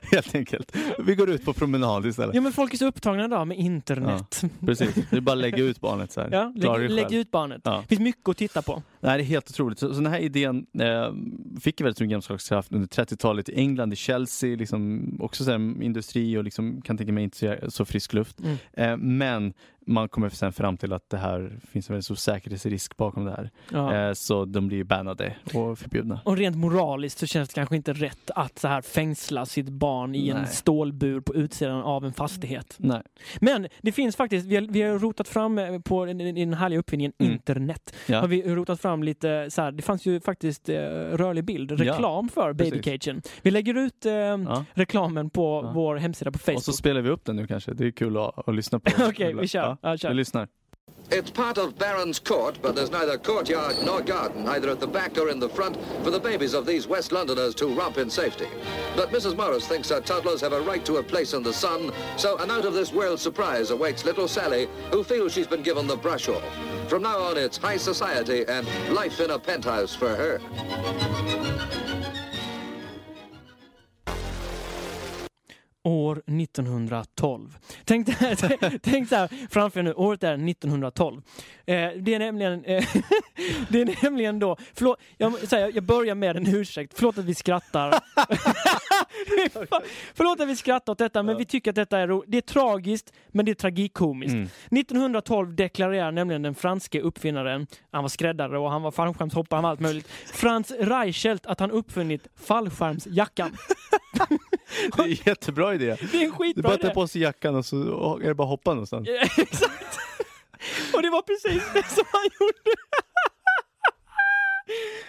[LAUGHS] Helt enkelt. Vi går ut på promenad istället. Ja men folk är så upptagna idag med internet. Precis, det är bara att lägga ut barnet så här. Ja, lägg, lägg ut barnet. Ja. Det finns mycket att titta på. Nej, det är helt otroligt. Så, så den här idén eh, fick väldigt stor genomslagskraft under 30-talet i England, i Chelsea, liksom, också så här, industri och liksom, kan tänka mig inte så, så frisk luft. Mm. Eh, men man kommer sen fram till att det här finns en väldigt stor säkerhetsrisk bakom det här. Ja. Eh, så de blir bannade och förbjudna. Och rent moraliskt så känns det kanske inte rätt att så här fängsla sitt barn i en Nej. stålbur på utsidan av en fastighet. Nej. Men det finns faktiskt, vi har, vi har rotat fram eh, på den, den härliga uppfinningen Mm. internet. Ja. Har vi rotat fram lite så här, det fanns ju faktiskt eh, rörlig bild, reklam för precis. babycagen. Vi lägger ut eh, Ja. reklamen på Ja. vår hemsida på Facebook. Och så spelar vi upp den nu kanske. Det är kul att, att lyssna på. [LAUGHS] Okej, vi kör. Ja, Ja, kör. Vi lyssnar. It's part of Baron's Court, but there's neither courtyard nor garden, either at the back or in the front, for the babies of these West Londoners to romp in safety. But Mrs. Morris thinks her toddlers have a right to a place in the sun, so an out-of-this-world surprise awaits little Sally, who feels she's been given the brush off. From now on, it's high society and life in a penthouse for her. År 1912. [LAUGHS] Tänk, tänk så här framför er nu, året är 1912. Eh, det är nämligen, eh, [LAUGHS] det är nämligen då, förlåt, jag, så här, jag börjar med en ursäkt, förlåt att vi skrattar. [LAUGHS] förlåt att vi skrattar åt detta, men vi tycker att detta är Det är tragiskt, men det är tragikomiskt. Mm. 1912 deklarerar nämligen den franske uppfinnaren, han var skräddare och han var fallskärmshoppare, han var allt möjligt, Franz Reichelt att han uppfunnit fallskärmsjackan. Det är en jättebra idé. Det är en skitbra bara att idé. ta på sig jackan och så är det bara att hoppa någonstans. Ja, [LAUGHS] Exakt. Och det var precis det som han gjorde.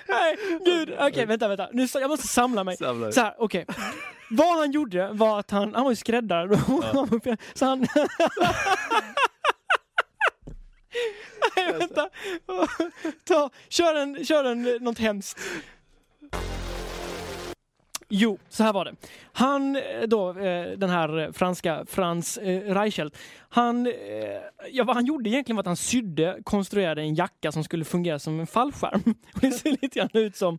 Nej, gud. Okej, vänta, vänta. Nu, jag måste samla mig. Samla Så här, okej. Vad han gjorde var att han, han var ju skräddare. Så han... Nej, vänta. Ta, kör en, kör en, något hemskt. Jo, så här var det. Han eh, då, eh, den här franska Frans eh, Reichelt, han, ja, vad han gjorde egentligen var att han sydde, konstruerade en jacka som skulle fungera som en fallskärm. [LAUGHS] Och det ser lite grann ut som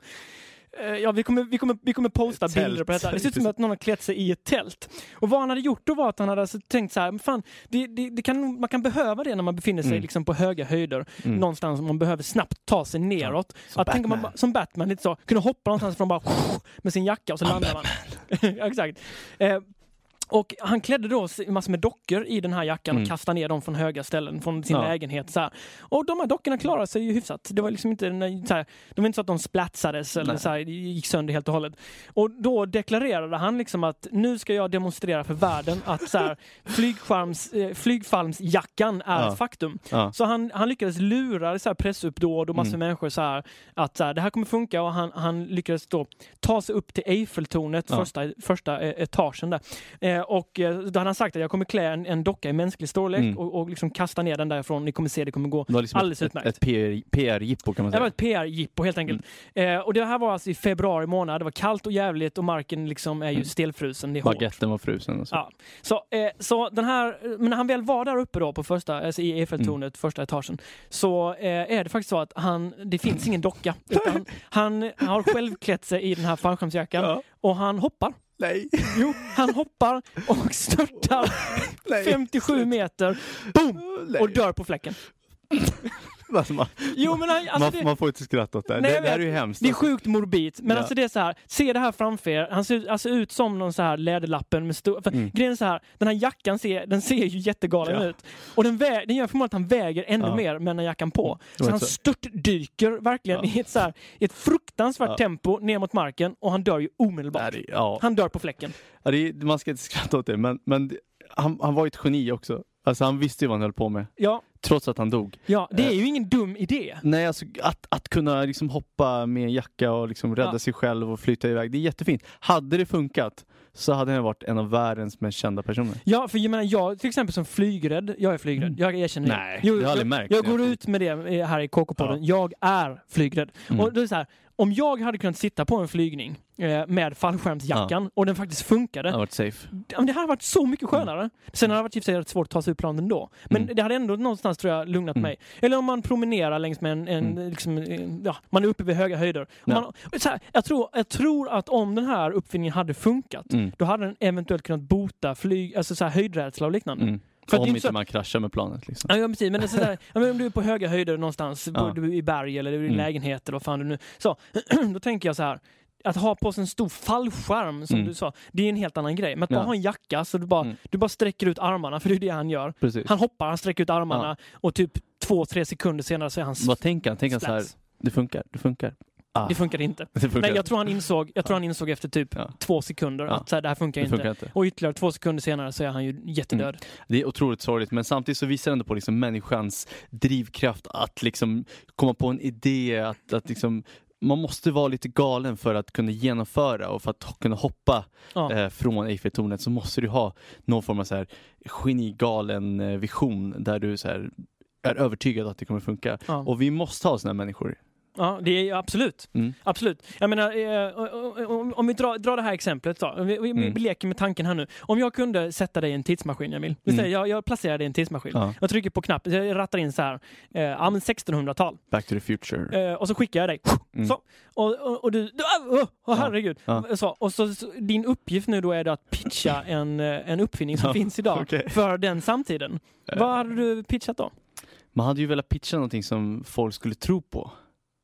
Ja, vi kommer, vi, kommer, vi kommer posta tält. bilder på detta. Det ser ut som att någon har klätt sig i ett tält. Och vad han hade gjort då var att han hade alltså tänkt så här, fan, det, det, det kan, man kan behöva det när man befinner sig Mm. liksom på höga höjder. Mm. Någonstans man behöver snabbt ta sig neråt. som att man, Batman. bara- som Batman, lite så. Kunna hoppa någonstans från bara [LAUGHS] med sin jacka och så landar man. [LAUGHS] Exakt. Eh, och han klädde då massor med dockor i den här jackan och Mm. kastade ner dem från höga ställen, från sin Ja. lägenhet. Så här. Och de här dockorna klarade sig ju hyfsat. Det var liksom inte, så här, de var inte så att de splatsades eller Nej. så här, gick sönder helt och hållet. Och då deklarerade han liksom att nu ska jag demonstrera för världen att så här, [LAUGHS] flygskärms, eh, flygfallsjackan är Ja. ett faktum. Ja. Så han, han lyckades lura så här pressuppdåd och massor Mm. människor så här, att så här, det här kommer funka och han, han lyckades då ta sig upp till Eiffeltornet, första, första eh, etagen där. Eh, och eh, då hade han sagt att jag kommer klä en, en docka i mänsklig storlek Mm. och, och liksom kasta ner den därifrån. Ni kommer se, det kommer gå Det var liksom alldeles ett, utmärkt. ett, ett PR PR-jippo kan man det var säga. ett PR-jippo helt enkelt. Mm. Eh, och det här var alltså i februari månad. Det var kallt och jävligt och marken liksom är ju Mm. stelfrusen. Det är. Baguetten var frusen och så. Ja. Så, eh, så den här, men när han väl var där uppe då på första, alltså i Eiffeltornet, Mm. första etagen, så eh, är det faktiskt så att han, det finns ingen docka. Utan [LAUGHS] han har själv klätt sig i den här fallskärmsjackan Ja. och han hoppar. Nej. Jo, han hoppar och störtar Nej. 57 meter, boom, och dör på fläcken. [LAUGHS] Alltså, man, Jo, men han, alltså man, det, man får inte skratta åt det. Nej, det, det här är ju hemskt. det är sjukt morbid, men Ja. alltså det är så här, se det här framför er. Han ser ut- alltså ut som någon så här läderlappen med stor... Mm. Grejen är så här, den här jackan ser, den ser ju jättegalen Ja. ut. Och den, vä- den gör förmodligen att han väger ännu Ja. mer med den här jackan på. Så han så- störtdyker verkligen i ett, så här, i ett fruktansvärt tempo ner mot marken och han dör ju omedelbart. Han dör på fläcken. Är, man ska inte skratta åt det, men, men han, han var ju ett geni också. Alltså han visste ju vad han höll på med, Ja, trots att han dog. ja det är Eh. ju ingen dum idé. Nej, alltså att, att kunna liksom hoppa med en jacka och liksom rädda Ja. sig själv och flytta iväg, det är jättefint. Hade det funkat så hade han varit en av världens mest kända personer. Ja, för jag menar, jag till exempel som flygrädd, jag är flygrädd, jag erkänner Nej, det. har jag aldrig jag, märkt. jag går ut med det eh, här i KK-podden, jag är flygrädd. Mm. Och då är det så här, om jag hade kunnat sitta på en flygning eh, med fallskärmsjackan och den faktiskt funkade, Det har varit safe. Ja, men det hade varit så mycket skönare. Sen hade det varit i och för sig svårt att ta sig ur planen ändå. Men Mm. det hade ändå någonstans tror jag lugnat Mm. mig. Eller om man promenerar längs med en, en Mm. liksom, en- ja, man är uppe vid höga höjder. Ja. Man, här, jag, tror, jag tror att om den här uppfinningen hade funkat, Mm. då hade den eventuellt kunnat bota flyg, alltså så här, höjdrädsla och liknande. För Om inte så- man kraschar med planet liksom. Ja, ja, precis. Men sådär, ja, men om du är på höga höjder någonstans, Ja. du i berg eller i Mm. lägenhet eller vad fan du nu... Så, [CLEARS THROAT] då tänker jag så här. Att ha på sig en stor fallskärm som Mm. du sa, det är en helt annan grej. Men att bara Ja. ha en jacka så du bara, Mm. du bara sträcker ut armarna, för det är det han gör. Precis. Han hoppar, han sträcker ut armarna och typ två, tre sekunder senare så är han Vad tänker han? Tänker han så här, det funkar, det funkar. Ah, Det funkar inte. [LAUGHS] det funkar. Nej, jag tror han insåg, jag tror han insåg efter typ Ja. två sekunder Ja. att så här, det här funkar det inte. funkar inte. Och ytterligare två sekunder senare så är han ju jättedöd. Det är otroligt sorgligt men samtidigt så visar det ändå på liksom människans drivkraft att liksom komma på en idé, att, att liksom man måste vara lite galen för att kunna genomföra och för att kunna hoppa Ja. eh, från Eiffeltornet så måste du ha någon form av så här genigalen eh, vision där du så här är övertygad att det kommer funka. Ja. Och vi måste ha sådana människor. Ja, det är absolut. Mm. Absolut. Jag menar, eh, om, om vi drar, drar det här exemplet då. Vi, vi, Mm. leker med tanken här nu. Om jag kunde sätta dig i en tidsmaskin, Emil. Vi Mm. jag, jag placerar dig i en tidsmaskin. Ja. Jag trycker på knappen, jag rattar in så här, eh, ja men 1600-tal. Back to the future. Eh, och så skickar jag dig. Mm. Så. Och, och, och du, ah, oh, herregud. Ja. Så, och så, så, din uppgift nu då är att pitcha [LAUGHS] en, eh, en uppfinning som Ja, finns idag okej. för den samtiden. Vad hade du pitchat då? Man hade ju velat pitcha någonting som folk skulle tro på.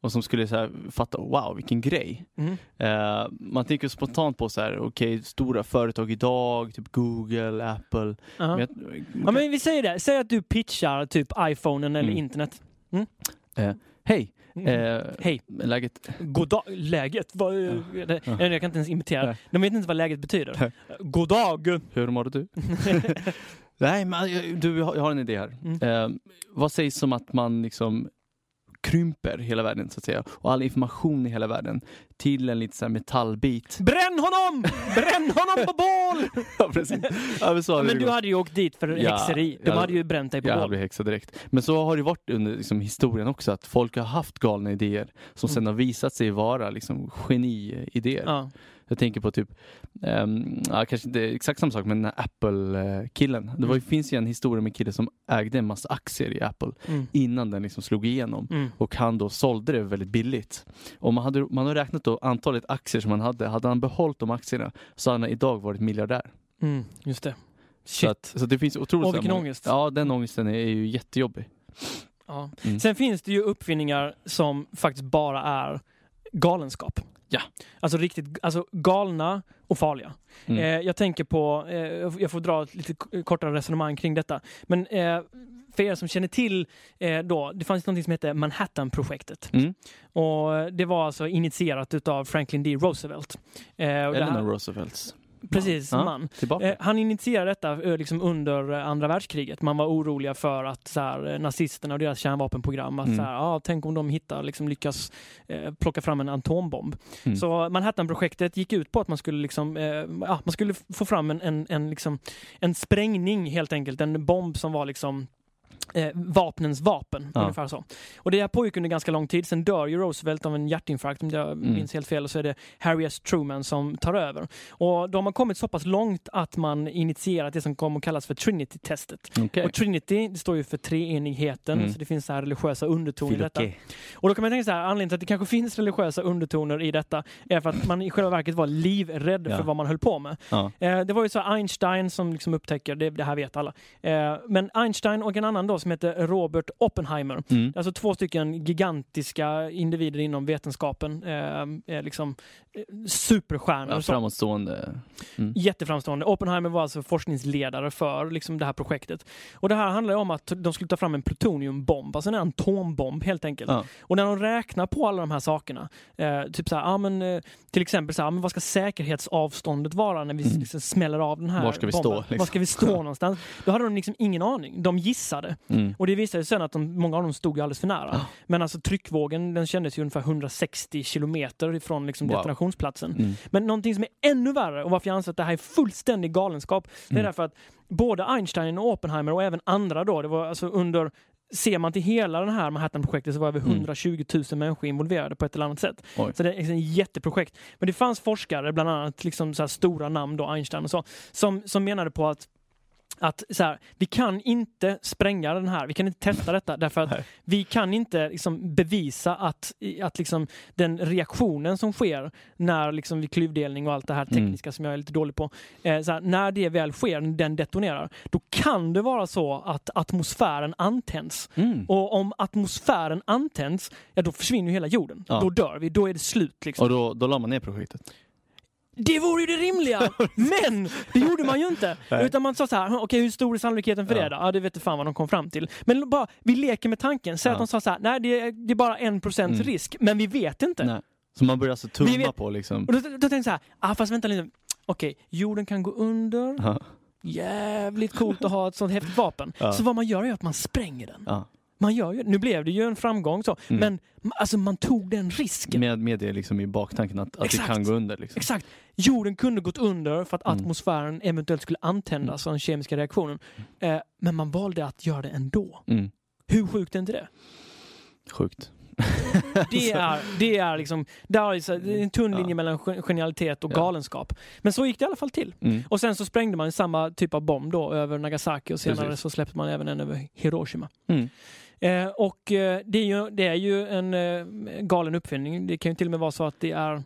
Och som skulle så här, fatta, wow vilken grej. Mm. Eh, man tänker spontant på så här, okej stora företag idag, typ Google, Apple. Ja. Men jag, Ja, men vi säger det, säg att du pitchar typ iPhonen eller Mm. internet. Hej, Mm. eh, Hej. läget? Goddag, läget? Vad, det? Ja. Nej, Jag kan inte ens imitera. Nej. De vet inte vad läget betyder. Goddag! Hur mår du? [LAUGHS] Nej, men jag- du, jag har en idé här. Mm. Eh, vad sägs om att man liksom krymper hela världen så att säga och all information i hela världen till en liten metallbit. Bränn honom! Bränn honom på bål! [LAUGHS] ja, precis. Ja, men så hade Men du hade ju åkt dit för Ja, häxeri. De jag- hade ju bränt dig på Jag bål. hade blivit häxad direkt. Men så har det varit under liksom, historien också att folk har haft galna idéer som sen Mm. har visat sig vara liksom, geniidéer. Ja. Jag tänker på typ, ehm, ja, kanske inte exakt samma sak, men Apple-killen. Det var, Mm. finns ju en historia med en kille som ägde en massa aktier i Apple Mm. innan den liksom slog igenom. Mm. Och han då sålde det väldigt billigt. Och man, hade, man har räknat då antalet aktier som han hade. Hade han behållit de aktierna så hade han idag varit miljardär. Mm. Just det. Så, Shit. att, så det finns otroligt... Åh, vilken många- ångest. Ja, den ångesten är, är ju jättejobbig. Ja. Mm. Sen finns det ju uppfinningar som faktiskt bara är galenskap. Ja. Alltså riktigt alltså galna och farliga. Mm. Eh, jag tänker på, eh, jag får dra ett lite kortare resonemang kring detta. Men eh, för er som känner till eh, då, det fanns något som hette Manhattan-projektet. Mm. Och det var alltså initierat utav Franklin D. Roosevelt. Eh, Eleanor här, Roosevelts precis, man. tillbaka. Eh, han initierade detta eh, liksom under eh, andra världskriget. Man var oroliga för att så här, eh, nazisterna och deras kärnvapenprogram, att Mm. så här, ah, tänk om de hittar, liksom, lyckas eh, plocka fram en atombomb. Mm. Så Manhattan-projektet gick ut på att man skulle, liksom, eh, man skulle få fram en, en, en, liksom, en sprängning helt enkelt, en bomb som var liksom Eh, vapnens vapen, Ja. ungefär så. Och det här pågick under ganska lång tid. Sen dör ju Roosevelt av en hjärtinfarkt om jag Mm. minns helt fel. Och så är det Harry S. Truman som tar över. Och de har kommit så pass långt att man initierat det som kommer att kallas för Trinity-testet. Okej. Och Trinity, det står ju för treenigheten, Mm. så det finns så här religiösa undertoner i detta. Och då kan man tänka så här, anledningen till att det kanske finns religiösa undertoner i detta är för att man i själva verket var livrädd Ja. för vad man höll på med. Ja. Eh, det var ju så Einstein som liksom upptäcker, det, det här vet alla. Eh, men Einstein och en annan då som heter Robert Oppenheimer. Mm. Alltså två stycken gigantiska individer inom vetenskapen. Eh, liksom eh, superstjärnor. Ja, framåtstående. Mm. Jätteframstående. Oppenheimer var alltså forskningsledare för liksom, det här projektet. Och det här handlar om att de skulle ta fram en plutoniumbomb, alltså en atombomb helt enkelt. Ja. Och när de räknar på alla de här sakerna, eh, typ så här, ja, men, eh, till exempel så här, men vad ska säkerhetsavståndet vara när vi Mm. liksom smäller av den här Var ska vi bomben? stå, liksom? Var ska vi stå någonstans? Då hade de liksom ingen aning. De gissade. Mm. Och det visade sig sen att de, många av dem stod alldeles för nära. Ja. Men alltså tryckvågen den kändes ju ungefär 160 kilometer ifrån liksom Wow. detonationsplatsen. Mm. Men någonting som är ännu värre och varför jag anser att det här är fullständig galenskap, det är Mm. därför att både Einstein och Oppenheimer och även andra då, det var alltså under ser man till hela den här Manhattan-projektet så var över Mm. 120 000 människor involverade på ett eller annat sätt. Oj. Så det är ett jätteprojekt. Men det fanns forskare, bland annat liksom så här stora namn, då, Einstein och så, som, som menade på att att så här, vi kan inte spränga den här, vi kan inte testa detta därför att Nej. vi kan inte liksom bevisa att, att liksom den reaktionen som sker när liksom vid klyvdelning och allt det här Mm. tekniska som jag är lite dålig på, eh, så här, när det väl sker, den detonerar, då kan det vara så att atmosfären antänds. Mm. Och om atmosfären antänds, ja då försvinner hela jorden. Ja. Då dör vi, då är det slut. Liksom. Och då, då la man ner projektet. Det vore ju det rimliga! [LAUGHS] Men det gjorde man ju inte. Nej. Utan man sa så här, "Hm, okej hur stor är sannolikheten för Ja. det då? Ja, det vet fan vad de kom fram till. Men bara, vi leker med tanken. Säg Ja. att de sa så här, nej det är, det är bara en procent Mm. risk, men vi vet inte. Nej. Så man börjar alltså tumma vet- på liksom. Och då, då tänkte jag så här, ah, fast vänta lite. Okej, jorden kan gå under. Ja. Jävligt coolt att ha ett sånt häftigt vapen. Ja. Så vad man gör är att man spränger den. Ja. Man gör ju, nu blev det ju en framgång så, Mm. men alltså man tog den risken. Med, med det liksom i baktanken att, att det kan gå under. Liksom. Exakt. Jorden kunde gått under för att Mm. atmosfären eventuellt skulle antändas av den kemiska reaktionen. Eh, men man valde att göra det ändå. Mm. Hur sjukt är inte det? Sjukt. [LAUGHS] Det är, det är liksom, där är en tunn linje Ja. mellan gen- genialitet och Ja. galenskap. Men så gick det i alla fall till. Mm. Och sen så sprängde man samma typ av bomb då över Nagasaki och senare Precis. så släppte man även en över Hiroshima. Mm. Eh, och eh, det, är ju, det är ju en eh, galen uppfinning. Det kan ju till och med vara så att det är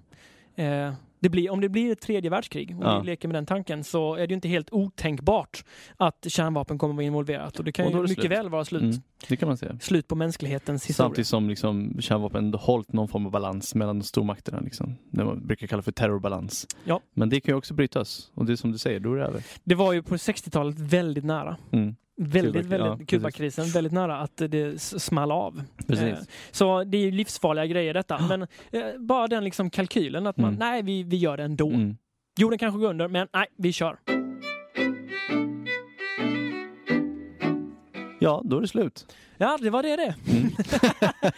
eh, det blir, om det blir ett tredje världskrig, om Ja. vi leker med den tanken, så är det ju inte helt otänkbart att kärnvapen kommer att vara involverat. Och det kan Och ju mycket slut. väl vara slut, Mm. Det kan man säga. slut på mänsklighetens historia. Samtidigt som liksom, kärnvapen hållit någon form av balans mellan stormakterna. Liksom. Det man brukar kalla för terrorbalans. Ja. Men det kan ju också brytas. Och det är som du säger, då är det över. Det var ju på 60-talet väldigt nära. Mm. Väldigt, Kuba- väldigt, ja. Kubakrisen, väldigt nära att det small av. Precis. Eh, Så det är livsfarliga grejer detta. [GASPS] Men eh, bara den liksom kalkylen att man, Mm. nej vi, vi gör det ändå. Mm. Jorden kanske går under, men nej, vi kör. Ja, då är det slut. Ja, det var det det. Mm. [LAUGHS]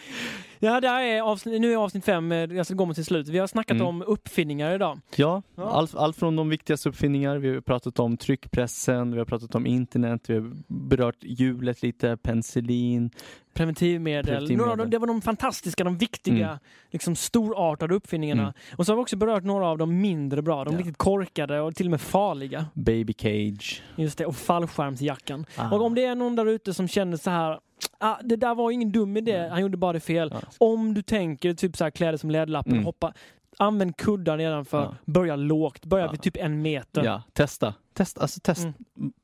ja, det här är avsnitt, nu är avsnitt fem, eh, jag ska gå mot sitt slut. Vi har snackat Mm. om uppfinningar idag. Ja, Ja. Allt, allt från de viktigaste uppfinningar, vi har pratat om tryckpressen, vi har pratat om internet, vi har berört hjulet lite, penicillin. Preventivmedel. Preventivmedel. Några av dem, det var de fantastiska, de viktiga, Mm. liksom storartade uppfinningarna. Mm. Och så har vi också berört några av de mindre bra, de Ja. riktigt korkade och till och med farliga. Baby cage. Just det, och fallskärmsjackan. Ah. Och om det är någon där ute som känner så här, ah, det där var ingen dum idé, han gjorde bara det fel. Ja. Om du tänker typ så här kläder som ledlappen, Mm. hoppa, använd kuddar nedanför, Ja. börja lågt, börja Ja. vid typ en meter. Ja, testa. Testa, alltså test. Mm.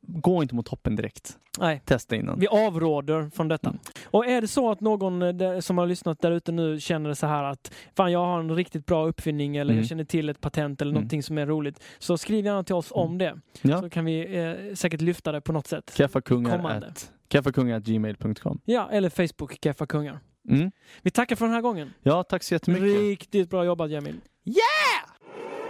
Gå inte mot toppen direkt. Nej. Testa innan. Vi avråder från detta. Mm. Och är det så att någon eh, som har lyssnat där ute nu känner så här att fan jag har en riktigt bra uppfinning eller Mm. jag känner till ett patent eller Mm. någonting som är roligt. Så skriv gärna till oss om det. Ja. Så kan vi eh, säckert lyfta det på något sätt. Kaffekungar Kommande. at, kaffekungar at gmail.com. Ja, eller Facebook, Keffa Kungar. Mm. Vi tackar för den här gången. Ja, tack så jättemycket. Riktigt bra jobbat Jamil. Malo